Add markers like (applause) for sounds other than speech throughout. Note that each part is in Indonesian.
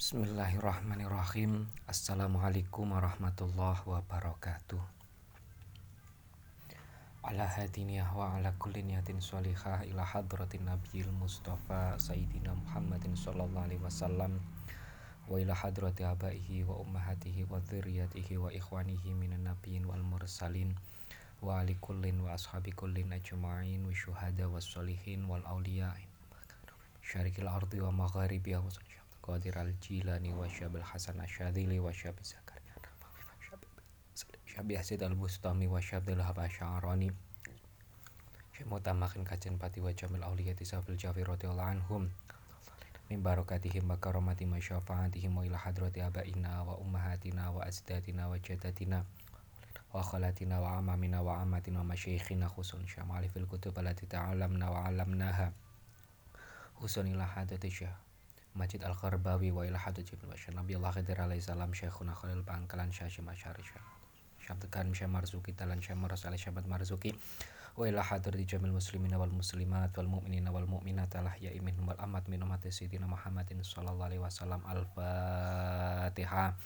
Bismillahirrahmanirrahim. Assalamualaikum warahmatullahi wabarakatuh. Ala hadiniyah wa ala kulli niyatin sholihah ila hadratin nabiyil mustafa sayyidina Muhammadin sallallahu alaihi wasallam wa ila hadrati abaihi wa ummahatihi wa dzurriyyatihi wa ikhwanihi minan nabiyyin wal mursalin wa ali kullin wa ashabi kullin ajma'in wa syuhada was sholihin wal awliya. Syarikil ardi wa magharibiha wa القادر الجيلاني وشاب الحسن الشاذلي وشاب زكريا شاب ياسيد البستامي وشاب ذهب الشعراني شاب متمخن كاتن باتي وشاب الأولياء تساب الجافي رضي الله عنهم من بركاتهم وكرماتهم وشفاعتهم وإلى حضرة أبائنا وأمهاتنا وأجدادنا وجدتنا وخالاتنا وعمامنا وعماتنا ومشايخنا خصوصا شمال في الكتب التي تعلمنا وعلمناها خصوصا إلى حادث الشهر Majid Al-Qarbawi wa ila hadat Jibril wa Nabi Allah Khidir alaihi salam Syekhuna Khalil Bangkalan Syahsyim Asyari Syabdkan Syah. Marzuki Talan Syah Maras alaihi Syabat Marzuki. Wa ila hadir di jamil muslimin wal muslimat wal mu'minin wal mu'minat alah ya imin wal amat min umat sayyidina Muhammadin sallallahu alaihi wasallam. Al-fatihah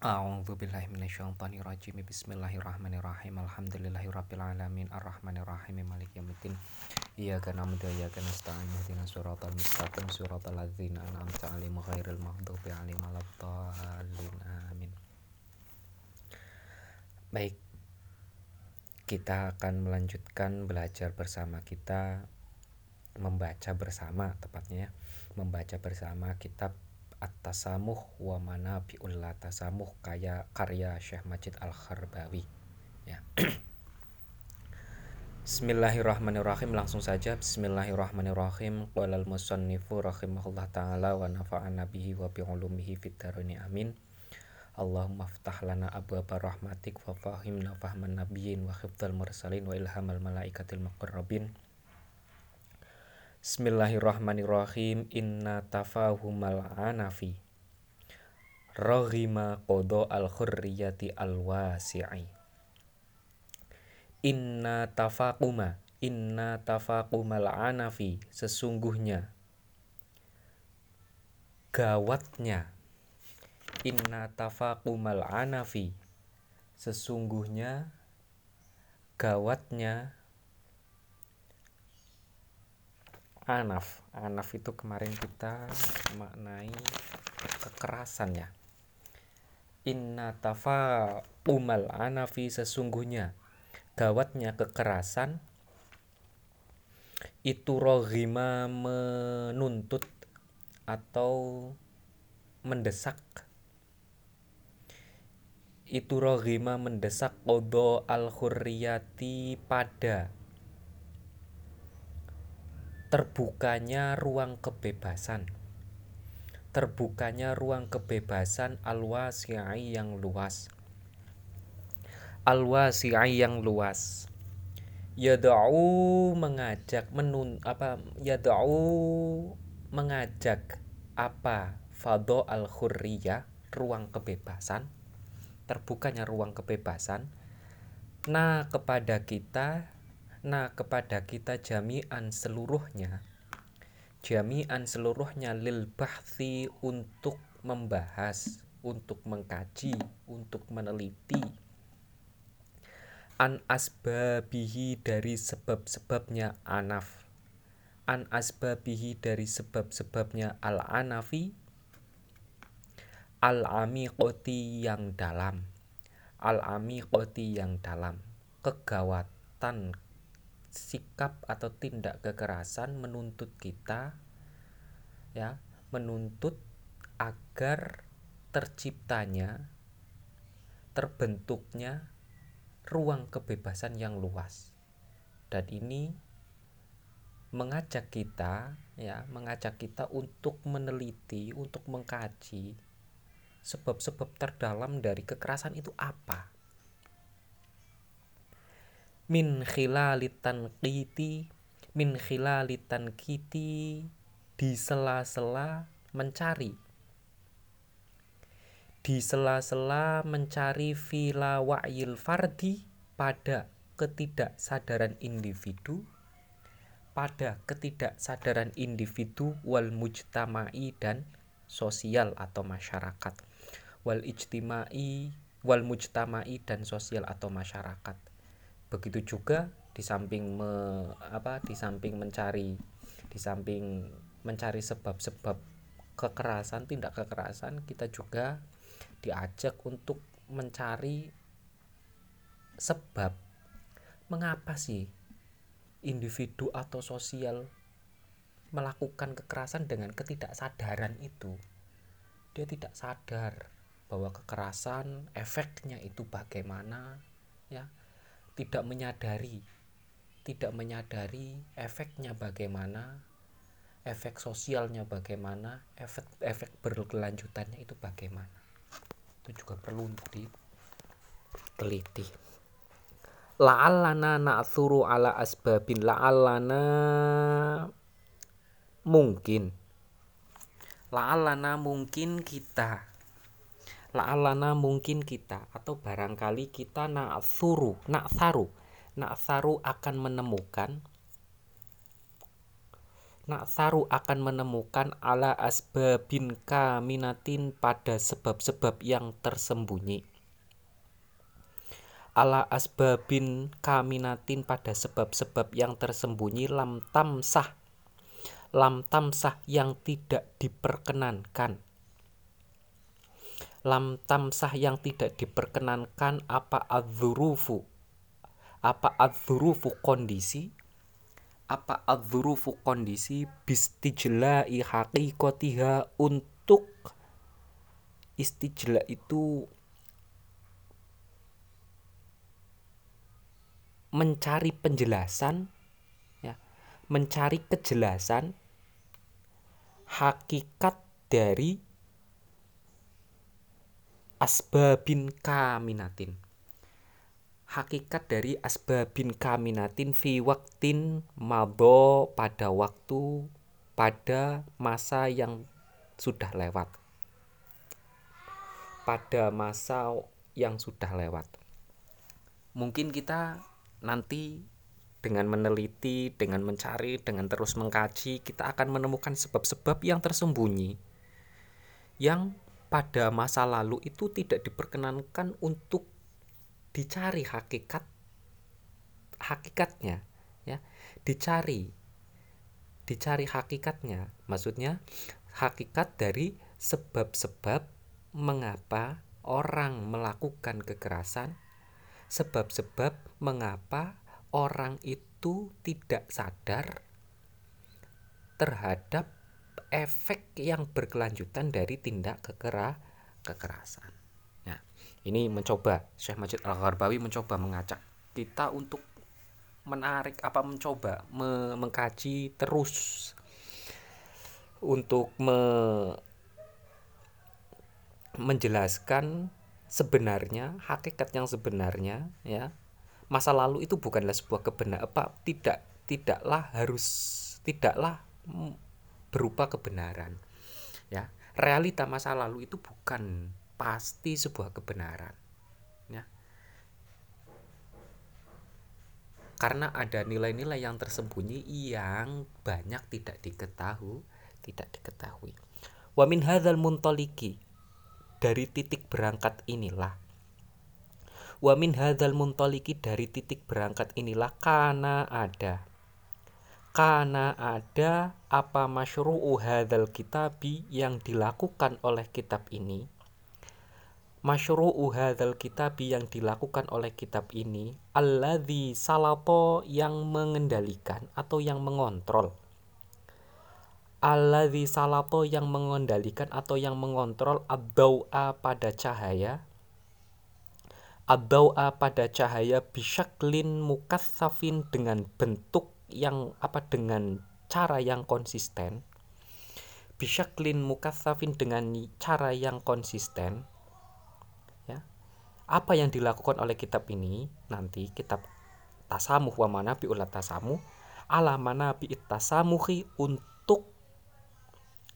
A'udzu billahi minasyaitonir rajim. Bismillahirrahmanirrahim. Alhamdulillahirabbil alamin arrahmanir rahim maliki yaumiddin. Iyyaka na'budu wa iyyaka nasta'in. Ihdinas siratal mustaqim siratal ladzina an'amta 'alaihim ghairil maghdubi 'alaihim waladdallin. Amin. Baik. Kita akan melanjutkan belajar bersama kita membaca bersama tepatnya membaca bersama kitab At-Tasamuh wa Manabiul Tasamuh kaya karya Syekh Majid Al-Kharbawi. Ya. Bismillahirrahmanirrahim. Langsung saja. Bismillahirrahmanirrahim. Qala al-musannifu rahimahullah taala wa nafa'ana bihi wa bi fid amin. Allahumma ftah lana abwaba rahmatik wa fahimna fahman nabiyyin wa khifdal mursalin wa ilhamal malaikatil muqarrabin Bismillahirrahmanirrahim. Inna tafahumal anafi Rohima kodo al khurriyati al wasi'i Inna tafakuma Inna tafakumal anafi Sesungguhnya Gawatnya. Inna tafakumal anafi Sesungguhnya Gawatnya anaf anaf itu kemarin kita maknai kekerasan ya. Inna tafa umal anafi sesungguhnya gawatnya kekerasan itu rohima menuntut atau mendesak. Itu rohima mendesak kodo al khurriyati pada terbukanya ruang kebebasan. Terbukanya ruang kebebasan al-wasi'i yang luas. Al-wasi'i yang luas. Yad'u mengajak menun apa yad'u mengajak apa? Fado al khurriyah ruang kebebasan. Terbukanya ruang kebebasan. Nah kepada kita Nah kepada kita jami'an seluruhnya. Jami'an seluruhnya lil bahthi untuk membahas Untuk mengkaji, untuk meneliti. An asbabihi dari sebab-sebabnya anaf. An asbabihi dari sebab-sebabnya al-anafi. Al-amiqoti yang dalam. Al-amiqoti yang dalam. Kegawatan sikap atau tindak kekerasan menuntut kita ya menuntut agar terciptanya terbentuknya ruang kebebasan yang luas. Dan ini mengajak kita ya mengajak kita untuk meneliti untuk mengkaji sebab-sebab terdalam dari kekerasan itu apa min khilalitan kiti min khilalitan kiti di sela-sela mencari. Di sela-sela mencari fila wa'yil fardi pada ketidaksadaran individu pada ketidaksadaran individu wal mujtama'i dan sosial atau masyarakat. Wal ijtimai wal mujtamai dan sosial atau masyarakat begitu juga di samping me, apa di samping mencari di samping mencari sebab-sebab kekerasan tindak kekerasan kita juga diajak untuk mencari sebab mengapa sih individu atau sosial melakukan kekerasan dengan ketidaksadaran itu. Dia tidak sadar bahwa kekerasan efeknya itu bagaimana ya tidak menyadari tidak menyadari efeknya bagaimana efek sosialnya bagaimana efek efek berkelanjutannya itu bagaimana. Itu juga perlu untuk diteliti. La'allana na'thuru ala asbabin la'allana mungkin. La'allana mungkin kita la'allana mungkin kita atau barangkali kita na'thuru na'tharu na'tharu akan menemukan Naksaru akan menemukan ala asbabin kaminatin pada sebab-sebab yang tersembunyi. Ala asbabin kaminatin pada sebab-sebab yang tersembunyi lam tamsah. Lam tamsah yang tidak diperkenankan. Lam tamsah yang tidak diperkenankan apa adzurufu. Apa adzurufu kondisi apa adzurufu kondisi bistijla'i haqiqatiha untuk istijla itu mencari penjelasan ya mencari kejelasan hakikat dari asbabin kaminatin hakikat dari asbabin kaminatin fi waktin mabo pada waktu pada masa yang sudah lewat. Pada masa yang sudah lewat. Mungkin kita nanti dengan meneliti, dengan mencari, dengan terus mengkaji, kita akan menemukan sebab-sebab yang tersembunyi yang pada masa lalu itu tidak diperkenankan untuk dicari hakikat hakikatnya ya. Dicari dicari hakikatnya. Maksudnya hakikat dari sebab-sebab mengapa orang melakukan kekerasan sebab-sebab mengapa orang itu tidak sadar terhadap efek yang berkelanjutan dari tindak kekera kekerasan. Ini mencoba Syekh Majid Al-Gharbawi mencoba mengajak kita untuk menarik apa mencoba me mengkaji terus untuk me menjelaskan sebenarnya hakikat yang sebenarnya ya. Masa lalu itu bukanlah sebuah kebenaran apa tidak tidaklah harus tidaklah berupa kebenaran. Ya realita masa lalu itu bukan pasti sebuah kebenaran. Ya. Karena ada nilai-nilai yang tersembunyi yang banyak tidak diketahui tidak diketahui. Wa min muntoliki dari titik berangkat inilah. Wa min hadzal muntoliki dari titik berangkat inilah karena ada karena ada apa masyru'u hadzal kitabi yang dilakukan oleh kitab ini? Masyru'u hadzal kitab yang dilakukan oleh kitab ini alladzi salato yang mengendalikan atau yang mengontrol? Alladzi salato yang mengendalikan atau yang mengontrol ad-dawa pada cahaya? Ad-dawa pada cahaya bisyaklin mukassafin dengan bentuk yang apa dengan cara yang konsisten bisyaklin mukassafin dengan cara yang konsisten apa yang dilakukan oleh kitab ini nanti kitab tasamuh wa manabi ulat tasamuh ala manabi tasamuhi untuk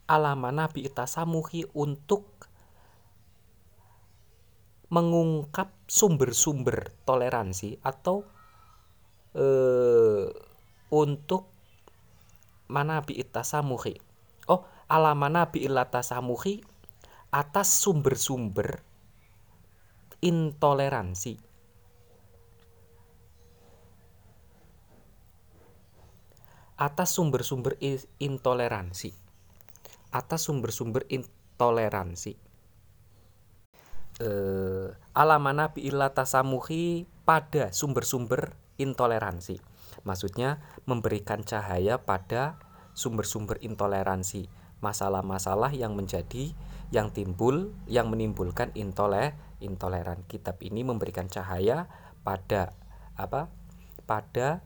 ala manabi tasamuhi untuk mengungkap sumber-sumber toleransi atau eh, untuk manabi tasamuhi oh alamana bi samuhi atas sumber-sumber intoleransi. Atas sumber-sumber intoleransi. Atas sumber-sumber intoleransi. Eh, alamana bi tasamuhi pada sumber-sumber intoleransi maksudnya memberikan cahaya pada sumber-sumber intoleransi masalah-masalah yang menjadi yang timbul yang menimbulkan intole intoleran. Kitab ini memberikan cahaya pada apa? pada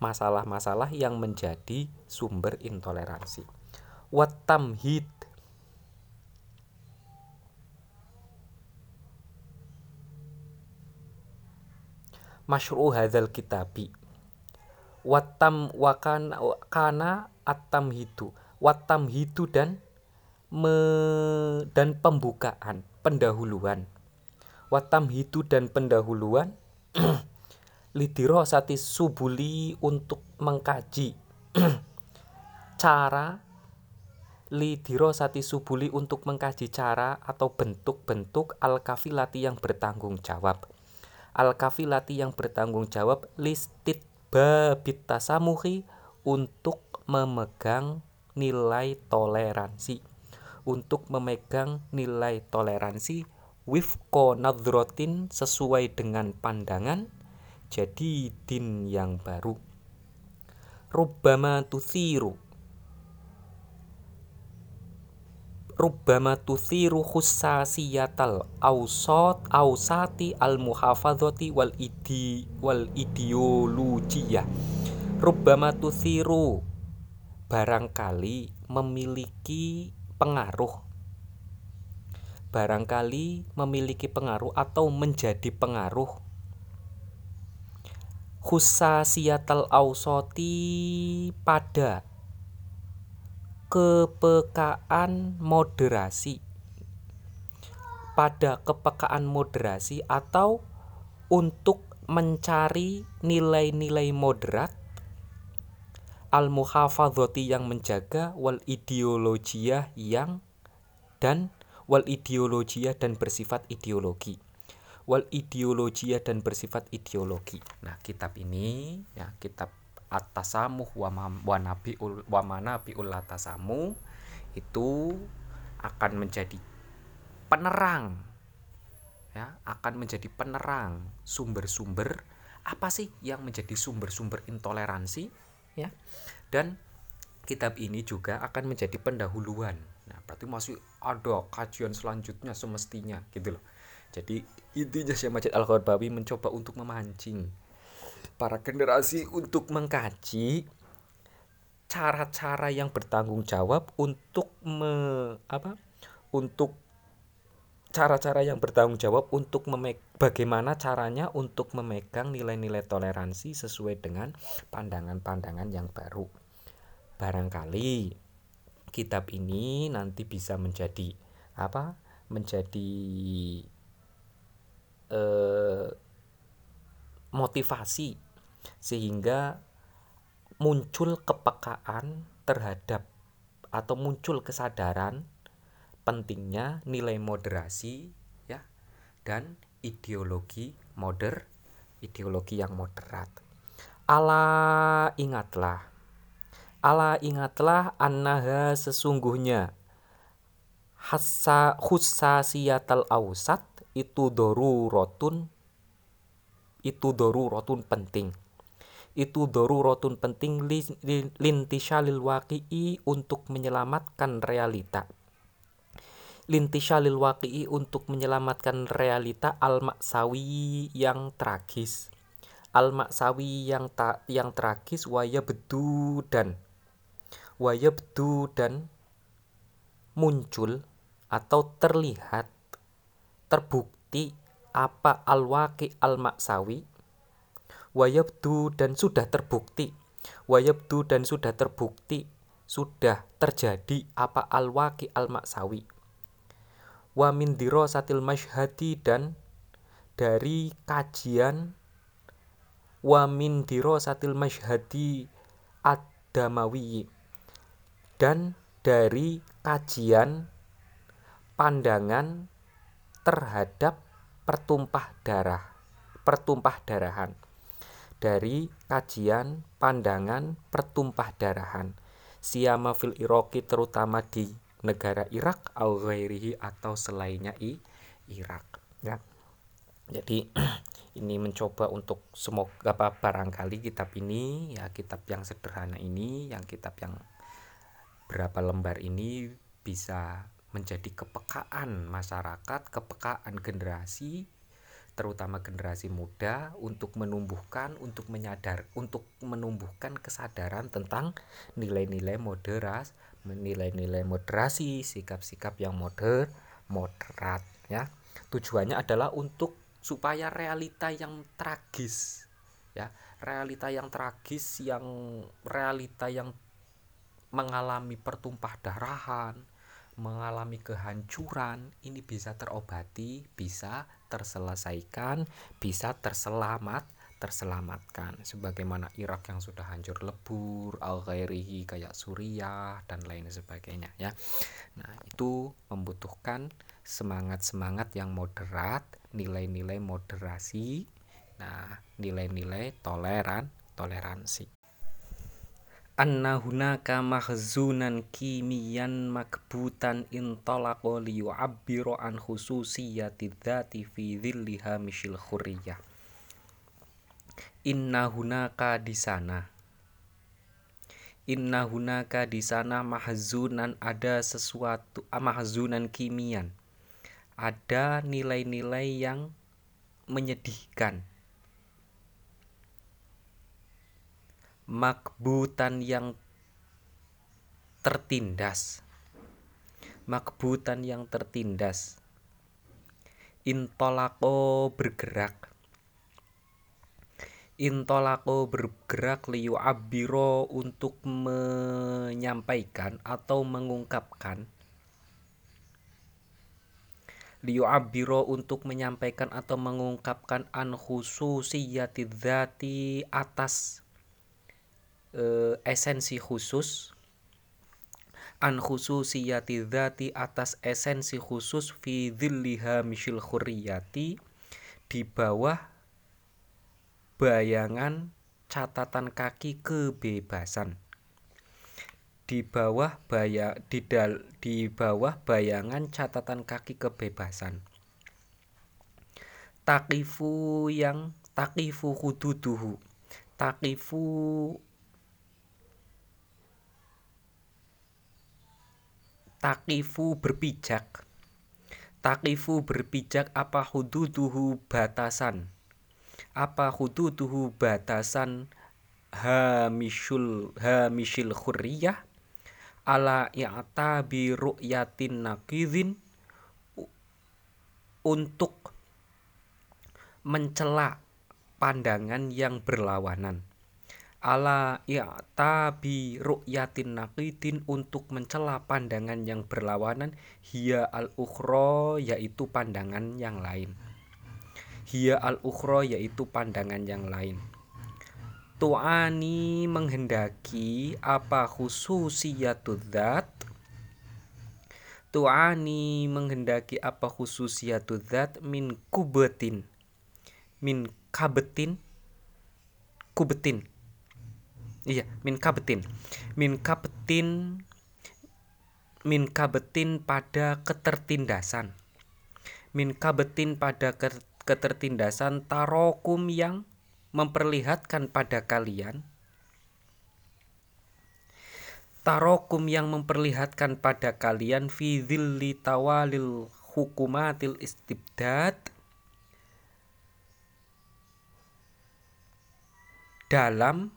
masalah-masalah yang menjadi sumber intoleransi. Watamhid masyru hadzal kitabi watam wakana kana atamhidu watamhidu dan me, dan pembukaan pendahuluan. Watamhidu dan pendahuluan (clears throat) lidiro sati subuli untuk mengkaji. (clears throat) Cara lidiro sati subuli untuk mengkaji cara atau bentuk-bentuk al-kafilati yang bertanggung jawab al-kafilati yang bertanggung jawab listit babit tasamuhi untuk memegang nilai toleransi. Untuk memegang nilai toleransi wifko nadrotin sesuai dengan pandangan jadi din yang baru. Rubbama tuthiru Rubbama tuthiru khussasiyatal awsat awsati al muhafadzati wal idi wal ideologiyah Rubbama tuthiru barangkali memiliki pengaruh. Barangkali memiliki pengaruh atau menjadi pengaruh. Khusasiyatal ausoti pada kepekaan moderasi. Pada kepekaan moderasi atau untuk mencari nilai-nilai moderat al muhafadzati yang menjaga wal ideologiyah yang dan wal ideologiyah dan bersifat ideologi. Wal ideologiyah dan bersifat ideologi. Nah kitab ini ya kitab atasamuh wa, nabi wa manabiul atasamu itu akan menjadi penerang. Ya akan menjadi penerang sumber-sumber apa sih yang menjadi sumber-sumber intoleransi? Ya dan kitab ini juga akan menjadi pendahuluan. Nah berarti masih ada kajian selanjutnya semestinya gitu loh. Jadi intinya Syekh Majid Al-Gharbawi mencoba untuk memancing para generasi untuk mengkaji cara-cara yang bertanggung jawab untuk me, apa untuk cara-cara yang bertanggung jawab untuk memeg bagaimana caranya untuk memegang nilai-nilai toleransi sesuai dengan pandangan-pandangan yang baru. Barangkali kitab ini nanti bisa menjadi apa? menjadi eh, motivasi sehingga muncul kepekaan terhadap atau muncul kesadaran pentingnya nilai moderasi ya dan ideologi moder ideologi yang moderat. Allah ingatlah. Allah ingatlah annaha sesungguhnya. Hassa khussasiyatal ausat itu rotun itu rotun penting itu rotun penting lintisyalil waqi'i untuk menyelamatkan realita. Lintisyalil waqi'i untuk menyelamatkan realita al-maksawi yang tragis. Al-maksawi yang tak yang tragis waya bedu dan waya bedu dan muncul atau terlihat terbukti apa al-waqi al-maksawi wayabdu dan sudah terbukti. Wayabdu dan sudah terbukti sudah terjadi apa al-waqi al-maksawi wa min dirasatil masyhadi dan dari kajian wa min dirasatil masyhadi ad-damawi dan dari kajian pandangan terhadap pertumpah darah pertumpah darahan dari kajian pandangan pertumpah darahan siama fil Iraki terutama di negara Irak au atau selainnya i Irak ya. Jadi (clears throat) ini mencoba untuk semoga apa barangkali kitab ini ya kitab yang sederhana ini yang kitab yang berapa lembar ini bisa menjadi kepekaan masyarakat, kepekaan generasi terutama generasi muda untuk menumbuhkan, untuk menyadar, untuk menumbuhkan kesadaran tentang nilai-nilai moderas, nilai-nilai moderasi, sikap-sikap yang moder, moderat ya. Tujuannya adalah untuk supaya realita yang tragis ya, realita yang tragis yang realita yang mengalami pertumpah darahan, mengalami kehancuran ini bisa terobati, bisa terselesaikan, bisa terselamat, terselamatkan sebagaimana Irak yang sudah hancur lebur, al kayak Suriah dan lain sebagainya ya. Nah, itu membutuhkan semangat-semangat yang moderat, nilai-nilai moderasi, nah, nilai-nilai toleran, toleransi anna hunaka mahzunan kimiyan makbutan intalaqa liyu'abbiru an khususiyati dzati fi dhilliha mishil khuriyah. Inna hunaka di sana. Inna hunaka di sana mahzunan ada sesuatu ah, mahzunan kimian. Ada nilai-nilai yang menyedihkan makbutan yang tertindas. Makbutan yang tertindas. Intolako bergerak. Intolako bergerak liu abiro untuk menyampaikan atau mengungkapkan. Liu abiro untuk menyampaikan atau mengungkapkan an khususiyati atas uh, esensi khusus. An khususiyati dzati atas esensi khusus fi dhilliha mishil khurriyati. Di bawah bayangan catatan kaki kebebasan. Di bawah baya di dal, di bawah bayangan catatan kaki kebebasan. Takifu yang takifu hududuhu. Takifu takifu berpijak. Takifu berpijak apa hududuhu batasan? Apa hududuhu batasan hamishul hamishil khurriyah? Ala i'tabi ru'yatin nakidhin untuk mencela pandangan yang berlawanan ala i'tabi ru'yatin naqidin untuk mencela pandangan yang berlawanan. Hiya al ukhra yaitu pandangan yang lain. Hiya al ukhra yaitu pandangan yang lain. Tu'ani menghendaki apa khususiyatud dzat tu'ani menghendaki apa khususiyatud dzat min kubetin. Min kabetin. Kubetin iya min kabetin. Min kabetin min kabetin pada ketertindasan. Min kabetin pada ketertindasan tarokum yang memperlihatkan pada kalian. Tarokum yang memperlihatkan pada kalian fi dhilli tawalil hukumatil istibdad. Dalam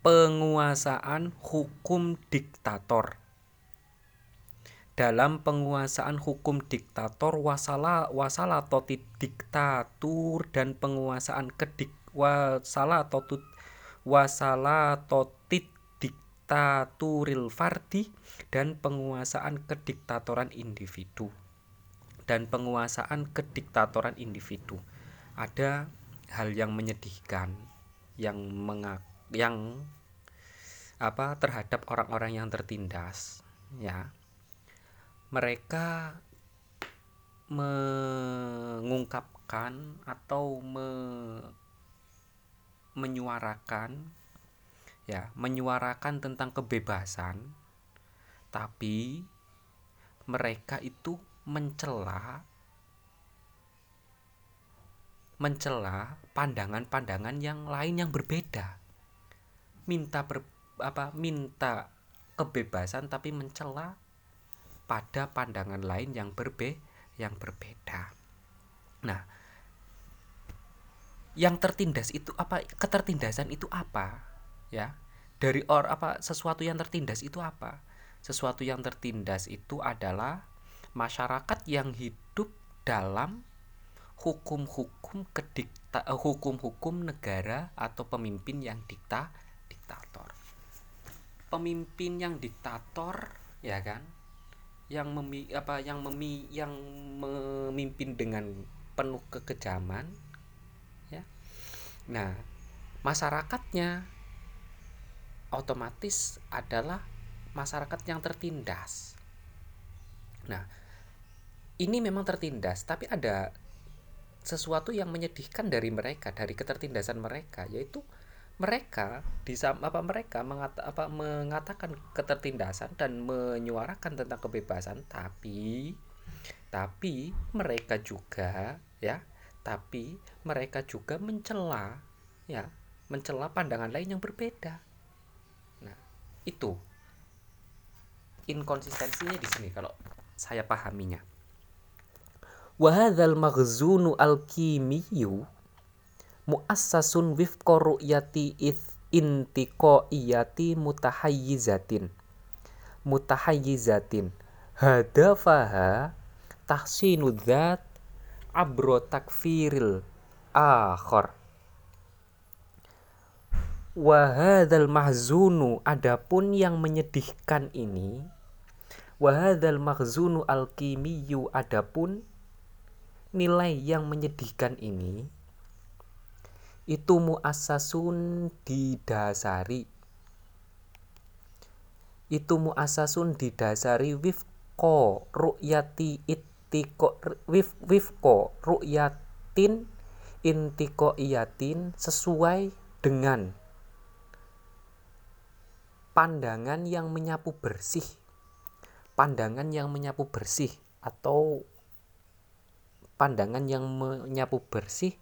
penguasaan hukum diktator. Dalam penguasaan hukum diktator wasala wasala totit diktatur dan penguasaan kedik wasala totut wasala totit diktaturil fardi dan penguasaan kediktatoran individu. Dan penguasaan kediktatoran individu. Ada hal yang menyedihkan yang mengak yang apa terhadap orang-orang yang tertindas ya. Mereka mengungkapkan atau me, menyuarakan ya menyuarakan tentang kebebasan tapi mereka itu mencela mencela pandangan-pandangan yang lain yang berbeda minta ber, apa minta kebebasan tapi mencela pada pandangan lain yang berbe yang berbeda. Nah yang tertindas itu apa ketertindasan itu apa ya? Dari or apa sesuatu yang tertindas itu apa? Sesuatu yang tertindas itu adalah masyarakat yang hidup dalam hukum-hukum kedikta eh, hukum-hukum negara atau pemimpin yang dikta diktator. Pemimpin yang diktator ya kan? Yang memi apa yang memi yang memimpin dengan penuh kekejaman ya. Nah masyarakatnya otomatis adalah masyarakat yang tertindas. Nah, ini memang tertindas, tapi ada sesuatu yang menyedihkan dari mereka, dari ketertindasan mereka, yaitu mereka di apa mereka mengata, apa mengatakan ketertindasan dan menyuarakan tentang kebebasan, tapi tapi mereka juga ya, tapi mereka juga mencela ya, mencela pandangan lain yang berbeda. Itu. Inkonsistensinya di sini kalau saya pahaminya. Wahadzal maghzunu al-kimiyu muassasun wifqa ru'yati intiqaiyati mutahayyizatin. Mutahayyizatin. Hadafaha tahsinu dzat abro takfiril akhar. Wahadal mahzunu adapun yang menyedihkan ini Wahadal mahzunu alkimiyu adapun nilai yang menyedihkan ini itu muassasun didasari. Itu muassasun didasari wifko ru'yati ittiko wif wifko ru'yatin intiko iyatin sesuai dengan pandangan yang menyapu bersih. Pandangan yang menyapu bersih atau pandangan yang menyapu bersih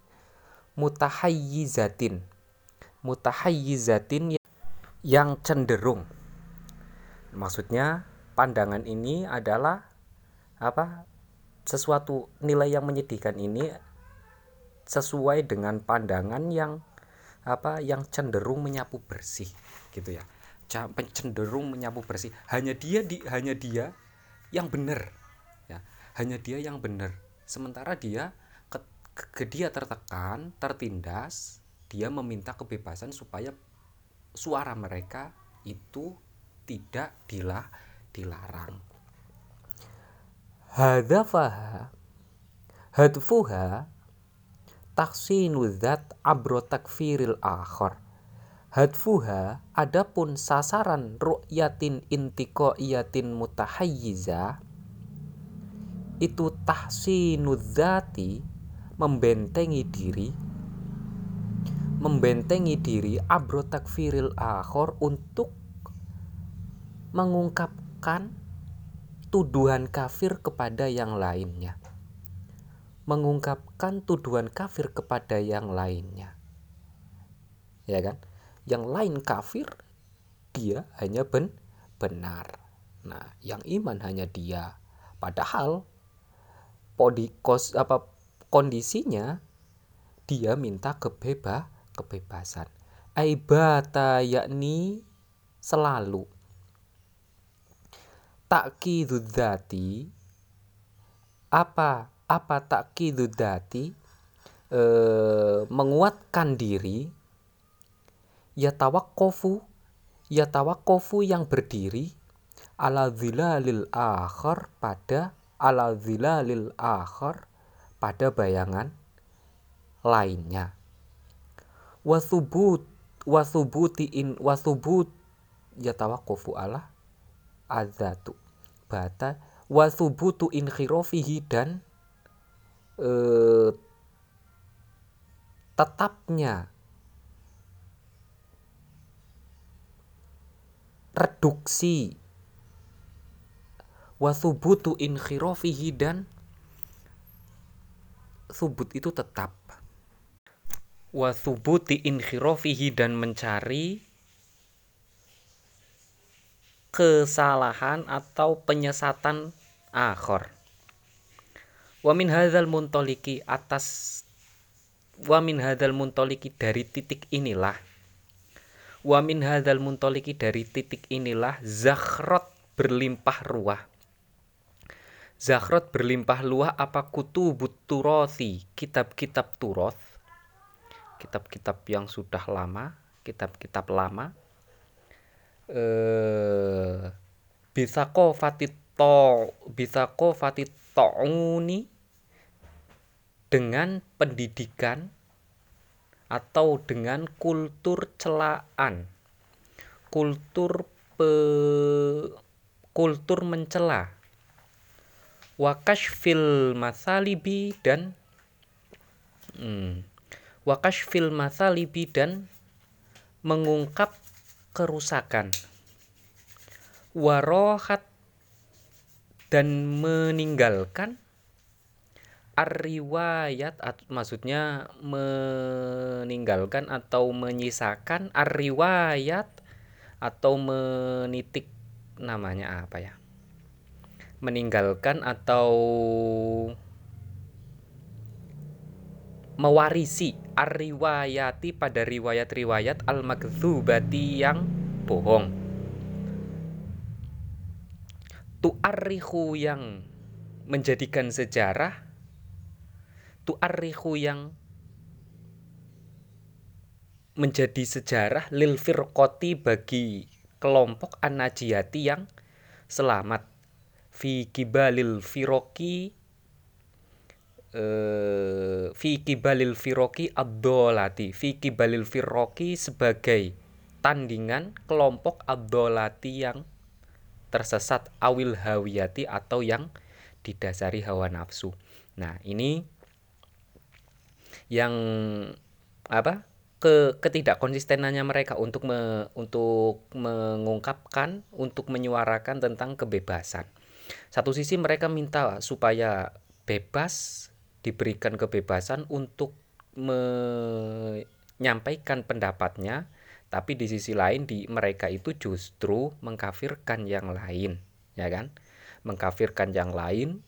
mutahayyizatin mutahayyizatin yang cenderung. Maksudnya pandangan ini adalah apa sesuatu nilai yang menyedihkan ini sesuai dengan pandangan yang apa yang cenderung menyapu bersih gitu ya. Cenderung menyapu bersih. Hanya dia di hanya dia yang benar ya. Hanya dia yang benar. Sementara dia dia tertekan tertindas dia meminta kebebasan supaya suara mereka itu tidak dilah dilarang. Hadafaha hadfuha taksinu dzat abro takfiril akhar. Hadfuha adapun sasaran ru'yatin iyatin mutahayyiza itu tahsinudzati membentengi diri membentengi diri abro takfiril akhor untuk mengungkapkan tuduhan kafir kepada yang lainnya. Mengungkapkan tuduhan kafir kepada yang lainnya. Ya kan? Yang lain kafir dia hanya ben benar. Nah yang iman hanya dia. Padahal podikos apa kondisinya dia minta kebeba kebebasan. Aibata yakni selalu. Takidudzati apa apa takidudzati e, menguatkan diri. Ya yatawakkofu yang berdiri. Ala zilalil akhar pada ala zilalil akhar pada bayangan lainnya. Wasubut wasubuti in wasubut yatawakkofu ala adzatu. Bata wa thubutu inkhirafihi dan eh, tetapnya reduksi. Wa thubutu inkhirafihi dan subut itu tetap wa thubuti inkhirafihi dan mencari kesalahan atau penyesatan akhor. Wa min hadzal muntoliki atas wa min hadzal muntoliki dari titik inilah wa min hadzal muntoliki dari titik inilah zakhrot berlimpah ruah Zakhrot berlimpah luah apa kutu buturosi kitab-kitab turoth? Kitab-kitab yang sudah lama? Kitab-kitab lama? Eh bisa kok fatito bisa kok fatitouni dengan pendidikan atau dengan kultur celaan. Kultur pe, kultur mencela wakashfil masalibi dan hmm, wakashfil masalibi dan mengungkap kerusakan. Warohat dan meninggalkan ar-riwayat maksudnya meninggalkan atau menyisakan ar-riwayat atau menitik namanya apa ya meninggalkan atau mewarisi ar-riwayati pada riwayat-riwayat al-makdzubati yang bohong. Tu'arrihu yang menjadikan sejarah tu'arrihu yang menjadi sejarah lil firqoti bagi kelompok an-najiyati yang selamat fi kibalil firoki uh, fi kibalil firoki abdolati fi kibalil firoki sebagai tandingan kelompok abdolati yang tersesat awil hawiyati atau yang didasari hawa nafsu. Nah, ini yang apa? ke ketidakkonsistenannya mereka untuk me, untuk mengungkapkan, untuk menyuarakan tentang kebebasan. Satu sisi mereka minta supaya bebas diberikan kebebasan untuk menyampaikan pendapatnya, tapi di sisi lain di mereka itu justru mengkafirkan yang lain, ya kan? Mengkafirkan yang lain,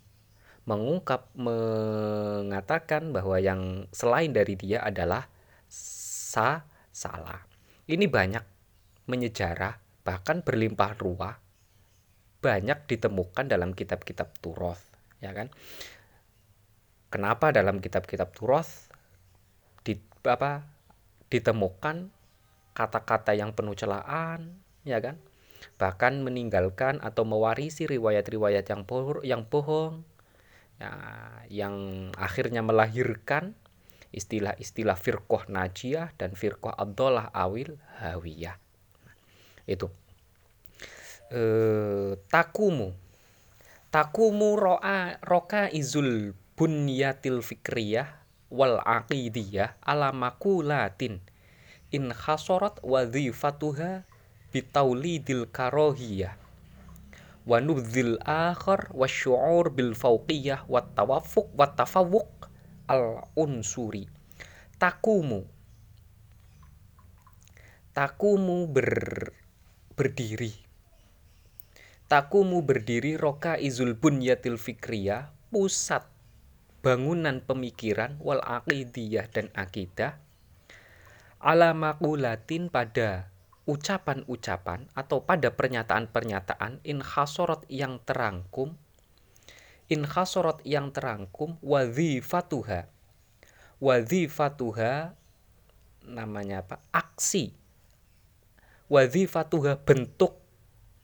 mengungkap mengatakan bahwa yang selain dari dia adalah sa salah. Ini banyak menyejarah bahkan berlimpah ruah banyak ditemukan dalam kitab-kitab Turoth, ya kan? Kenapa dalam kitab-kitab Turoth di apa ditemukan kata-kata yang penuh celaan, ya kan? Bahkan meninggalkan atau mewarisi riwayat-riwayat yang bohong, yang bohong, ya, yang akhirnya melahirkan istilah-istilah firqoh najiyah dan firqoh abdullah awil hawiyah. Itu eh, takumu. Takumu roa roka izul bunyatil fikriyah wal aqidiyah ala makulatin. In khasorat wadhifatuha bitaulidil karohiyah. Wa nubdhil akhar wa syu'ur bil fauqiyah wa tawafuq wa tafawuq al unsuri. Takumu. Takumu ber, berdiri Takumu berdiri roka izul bunyatil fikriyah, pusat bangunan pemikiran wal aqidiyah dan akidah ala makulatin pada ucapan-ucapan atau pada pernyataan-pernyataan in khasorot yang terangkum in khasorot yang terangkum wadhifatuha wadhifatuha namanya apa? Aksi. Wadhifatuha bentuk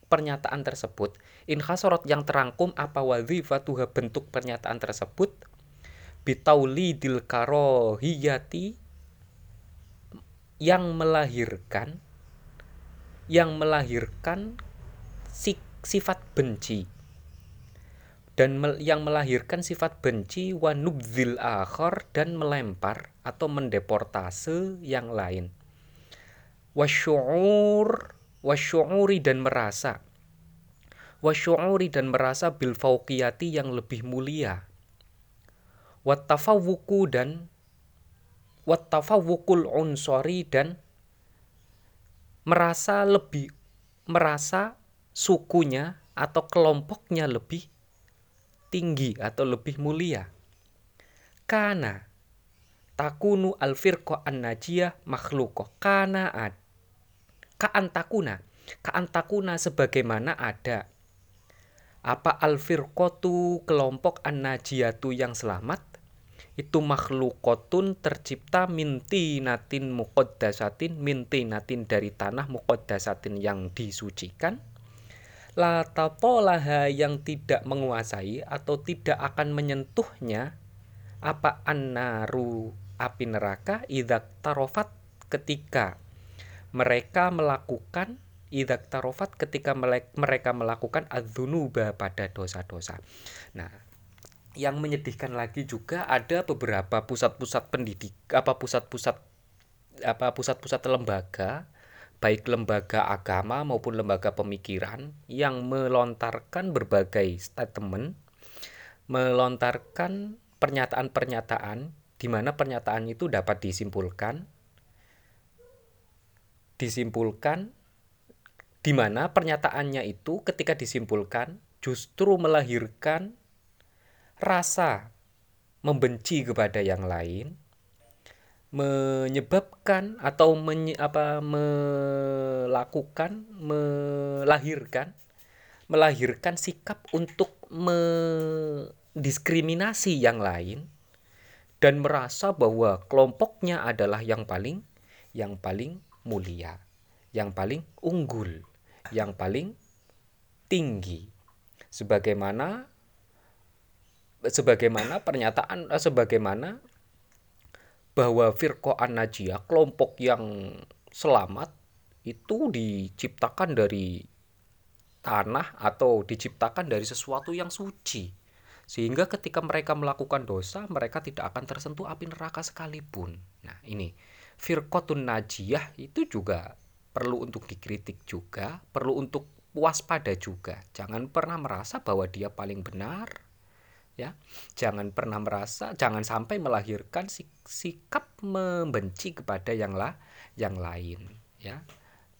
pernyataan tersebut. In khasorot yang terangkum apa wazifatuha bentuk pernyataan tersebut? Dil karohiyati yang melahirkan yang melahirkan sifat benci. Dan yang melahirkan sifat benci wa nubzil akhar dan melempar atau mendeportase yang lain. Wasyu'ur wasyu'uri dan merasa wasyu'uri dan merasa bil fauqiyati yang lebih mulia wattafawuku dan wattafawukul unsori dan merasa lebih merasa sukunya atau kelompoknya lebih tinggi atau lebih mulia. Karena takunu al firqa an najiyah makhluqah. Karena ad kaan takuna, kaan takuna sebagaimana ada. Apa al firqatu kelompok an najiyatu yang selamat? Itu makhlukotun tercipta minti natin muqaddasatin minti natin dari tanah muqaddasatin yang disucikan. La tatolaha yang tidak menguasai atau tidak akan menyentuhnya. Apa annaru api neraka? Idak tarofat ketika mereka melakukan idak tarofat ketika mereka melakukan adzunuba pada dosa-dosa. Nah, yang menyedihkan lagi juga ada beberapa pusat-pusat pendidik apa pusat-pusat apa pusat-pusat lembaga baik lembaga agama maupun lembaga pemikiran yang melontarkan berbagai statement, melontarkan pernyataan-pernyataan di mana pernyataan itu dapat disimpulkan disimpulkan di mana pernyataannya itu ketika disimpulkan justru melahirkan rasa membenci kepada yang lain menyebabkan atau menye, apa melakukan melahirkan melahirkan sikap untuk mendiskriminasi yang lain dan merasa bahwa kelompoknya adalah yang paling yang paling mulia, yang paling unggul, yang paling tinggi. Sebagaimana sebagaimana pernyataan sebagaimana bahwa Firqo An-Najiyah, kelompok yang selamat itu diciptakan dari tanah atau diciptakan dari sesuatu yang suci. Sehingga ketika mereka melakukan dosa, mereka tidak akan tersentuh api neraka sekalipun. Nah, ini Firqotun Najiyah itu juga perlu untuk dikritik juga, perlu untuk waspada juga. Jangan pernah merasa bahwa dia paling benar, ya. Jangan pernah merasa jangan sampai melahirkan sikap membenci kepada yang lah yang lain ya.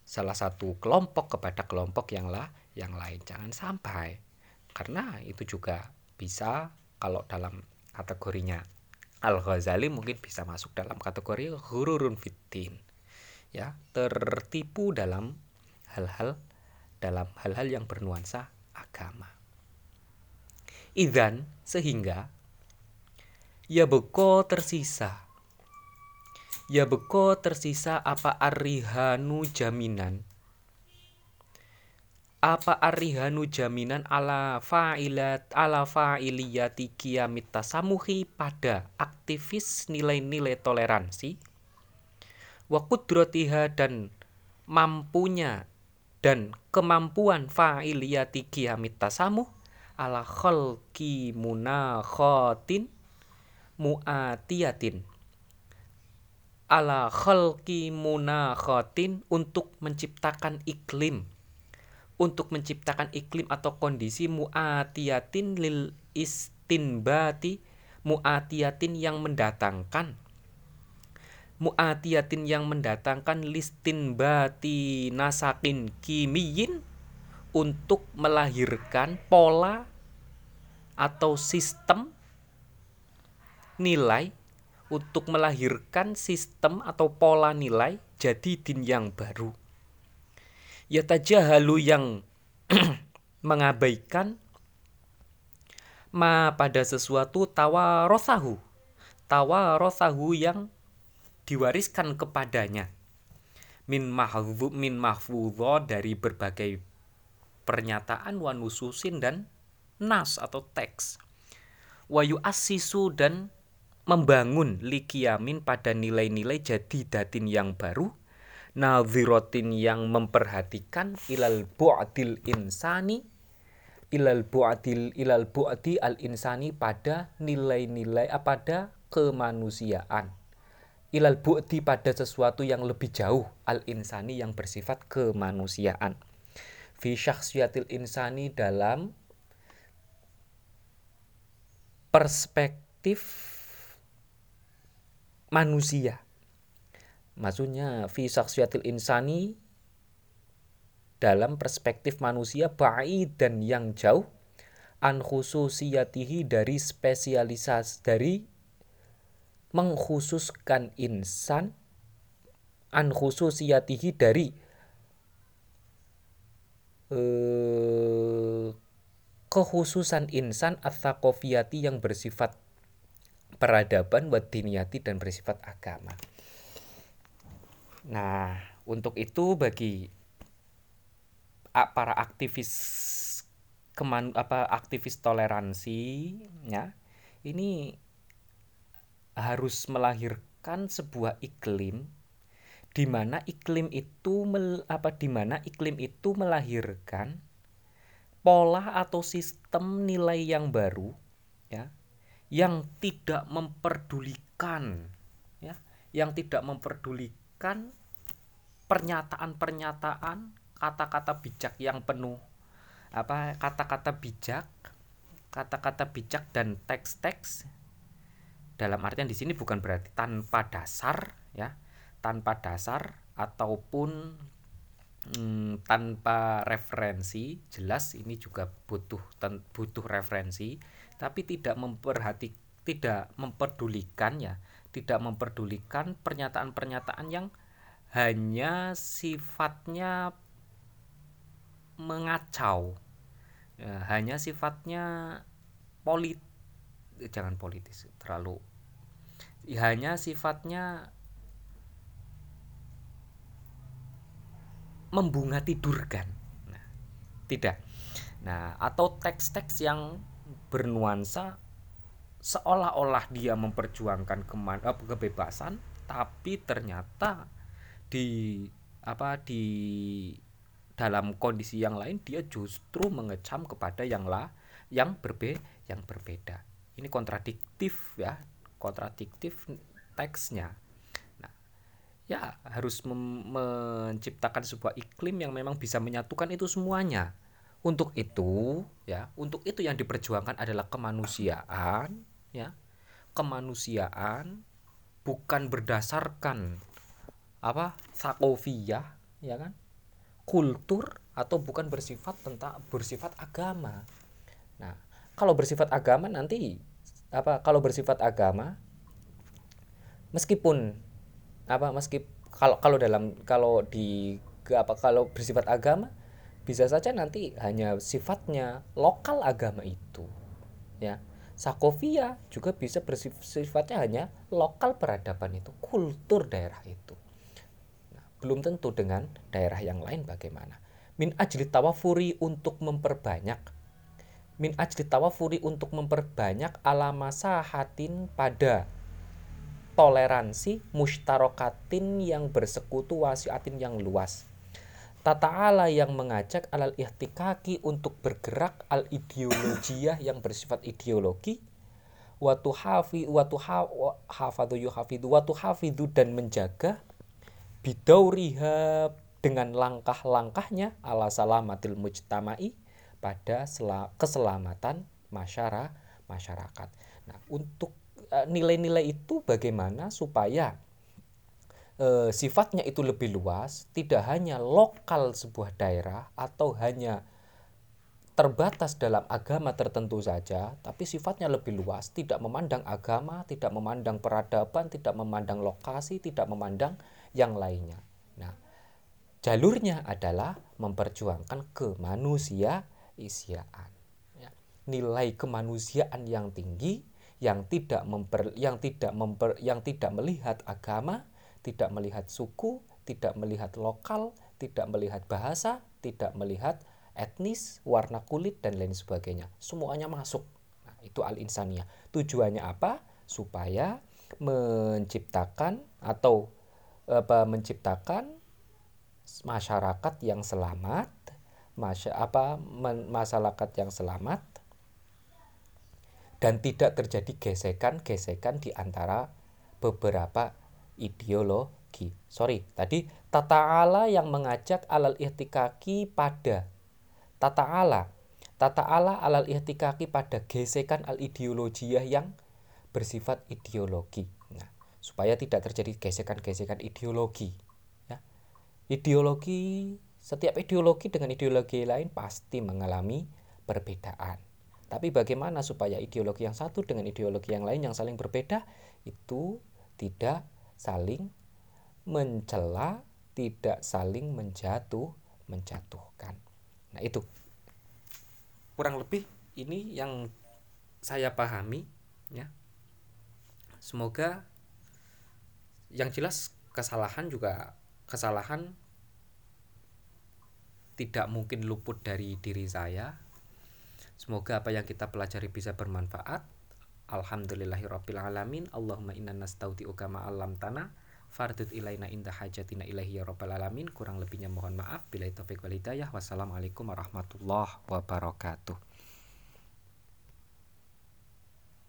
Salah satu kelompok kepada kelompok yang lah yang lain. Jangan sampai karena itu juga bisa kalau dalam kategorinya Al Ghazali mungkin bisa masuk dalam kategori hururun fitin ya tertipu dalam hal-hal dalam hal-hal yang bernuansa agama Idan sehingga ya beko tersisa. Ya beko tersisa apa arihanu jaminan. Apa arihanu jaminan ala fa'ilat ala fa'iliyati kiamit tasamuhi pada aktivis nilai-nilai toleransi? Wa kudrotiha dan mampunya dan kemampuan fa'iliyati kiamit tasamuh ala khalqi munakhatin muatiyatin. Ala khalqi munakhatin untuk menciptakan iklim untuk menciptakan iklim atau kondisi muatiyatin lil istinbati muatiyatin yang mendatangkan muatiyatin yang mendatangkan listin bati nasakin kimiyin untuk melahirkan pola atau sistem nilai untuk melahirkan sistem atau pola nilai jadi din yang baru. Ya tajahalu yang (clears throat) mengabaikan ma pada sesuatu tawarosahu. Tawarosahu yang diwariskan kepadanya. Min mahfud min mahfudho dari berbagai pernyataan wanususin dan nas atau teks. Wayu asisu dan membangun likiamin pada nilai-nilai jadi datin yang baru nadhirotin yang memperhatikan ilal bu'dil insani ilal bu'adil ilal bu'adi al insani pada nilai-nilai apa pada kemanusiaan. Ilal bu'di pada sesuatu yang lebih jauh al insani yang bersifat kemanusiaan. Fi syakhsiyatil insani dalam perspektif manusia maksudnya fi syakhsiyatil insani dalam perspektif manusia ba'i dan yang jauh an khususiyatihi dari spesialisasi dari mengkhususkan insan an khususiyatihi dari eh, kekhususan insan atsakofiyati yang bersifat peradaban wadiniyati dan bersifat agama. Nah, untuk itu bagi para aktivis keman apa aktivis toleransi ya ini harus melahirkan sebuah iklim di mana iklim itu mel, apa di mana iklim itu melahirkan pola atau sistem nilai yang baru ya yang tidak memperdulikan ya yang tidak memperdulikan pernyataan-pernyataan kata-kata bijak yang penuh apa kata-kata bijak kata-kata bijak dan teks-teks. Dalam artian di sini bukan berarti tanpa dasar ya tanpa dasar ataupun hmm, tanpa referensi. Jelas ini juga butuh butuh referensi tapi tidak memperhati tidak memperdulikan ya tidak memperdulikan pernyataan-pernyataan yang hanya sifatnya mengacau. Ya, hanya sifatnya polit jangan politis terlalu. Hanya sifatnya membunga tidurkan. Nah, tidak. Nah atau teks-teks yang bernuansa seolah-olah dia memperjuangkan keman eh, kebebasan tapi ternyata di apa di dalam kondisi yang lain dia justru mengecam kepada yang lah yang berbe yang berbeda. Ini kontradiktif ya kontradiktif teksnya. Nah ya harus menciptakan sebuah iklim yang memang bisa menyatukan itu semuanya. Untuk itu ya untuk itu yang diperjuangkan adalah kemanusiaan ya. Kemanusiaan bukan berdasarkan apa sakofiyah ya kan? Kultur atau bukan bersifat tentang bersifat agama. Nah kalau bersifat agama nanti apa kalau bersifat agama meskipun apa meski kalau kalau dalam kalau di apa kalau bersifat agama bisa saja nanti hanya sifatnya lokal agama itu ya sakofia juga bisa bersifatnya hanya lokal peradaban itu kultur daerah itu. Nah, belum tentu dengan daerah yang lain bagaimana. Min ajli tawafuri untuk memperbanyak min ajli tawafuri untuk memperbanyak alamasa hatin pada toleransi mustarokatin yang bersekutu wasiatin yang luas Ta'ala yang mengajak alal ihtikaki untuk bergerak al ideologiyah yang bersifat ideologi watu hafi watu hafadu yuhafidu watu hafidu dan menjaga bidauriha dengan langkah-langkahnya ala salamatil mujtama'i pada keselamatan masyarakat. Nah, untuk e, nilai-nilai itu bagaimana supaya e, sifatnya itu lebih luas, tidak hanya lokal sebuah daerah atau hanya terbatas dalam agama tertentu saja, tapi sifatnya lebih luas, tidak memandang agama, tidak memandang peradaban, tidak memandang lokasi, tidak memandang yang lainnya. Nah, jalurnya adalah memperjuangkan kemanusiaan ya. nilai kemanusiaan yang tinggi yang tidak memper yang tidak memper yang tidak melihat agama tidak melihat suku tidak melihat lokal tidak melihat bahasa tidak melihat etnis warna kulit dan lain sebagainya. Semuanya masuk. Nah, itu al insania tujuannya apa? Supaya menciptakan atau apa menciptakan masyarakat yang selamat masya apa men, masyarakat yang selamat dan tidak terjadi gesekan-gesekan di antara beberapa ideologi. Sorry, tadi tata ala yang mengajak alal ihtikaki pada tata ala tata ala alal ihtikaki pada gesekan al ideologiyah yang bersifat ideologi. Nah, supaya tidak terjadi gesekan-gesekan ideologi. Ya. Ideologi setiap ideologi dengan ideologi lain pasti mengalami perbedaan. Tapi bagaimana supaya ideologi yang satu dengan ideologi yang lain yang saling berbeda itu tidak saling mencela, tidak saling menjatuh, menjatuhkan. Nah, itu kurang lebih ini yang saya pahami ya. Semoga yang jelas kesalahan juga kesalahan tidak mungkin luput dari diri saya. Semoga apa yang kita pelajari bisa bermanfaat. Alhamdulillahirabbil alamin. Allahumma inna nastauti'uka ma 'allamtana fardut ilaina inda hajatina ilahi ya rabbal alamin. Kurang lebihnya mohon maaf. Bila taufiq wal hidayah. Wassalamualaikum warahmatullahi wabarakatuh.